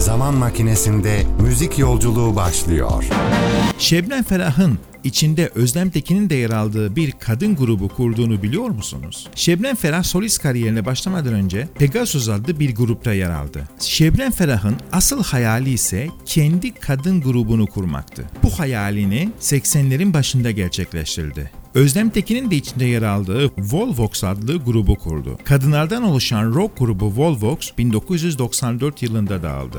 Zaman makinesinde müzik yolculuğu başlıyor. Şebnem Ferah'ın içinde Özlem Tekin'in de yer aldığı bir kadın grubu kurduğunu biliyor musunuz? Şebnem Ferah solist kariyerine başlamadan önce Pegasus adlı bir grupta yer aldı. Şebnem Ferah'ın asıl hayali ise kendi kadın grubunu kurmaktı. Bu hayalini 80'lerin başında gerçekleştirdi. Özlem Tekin'in de içinde yer aldığı Volvox adlı grubu kurdu. Kadınlardan oluşan rock grubu Volvox 1994 yılında dağıldı.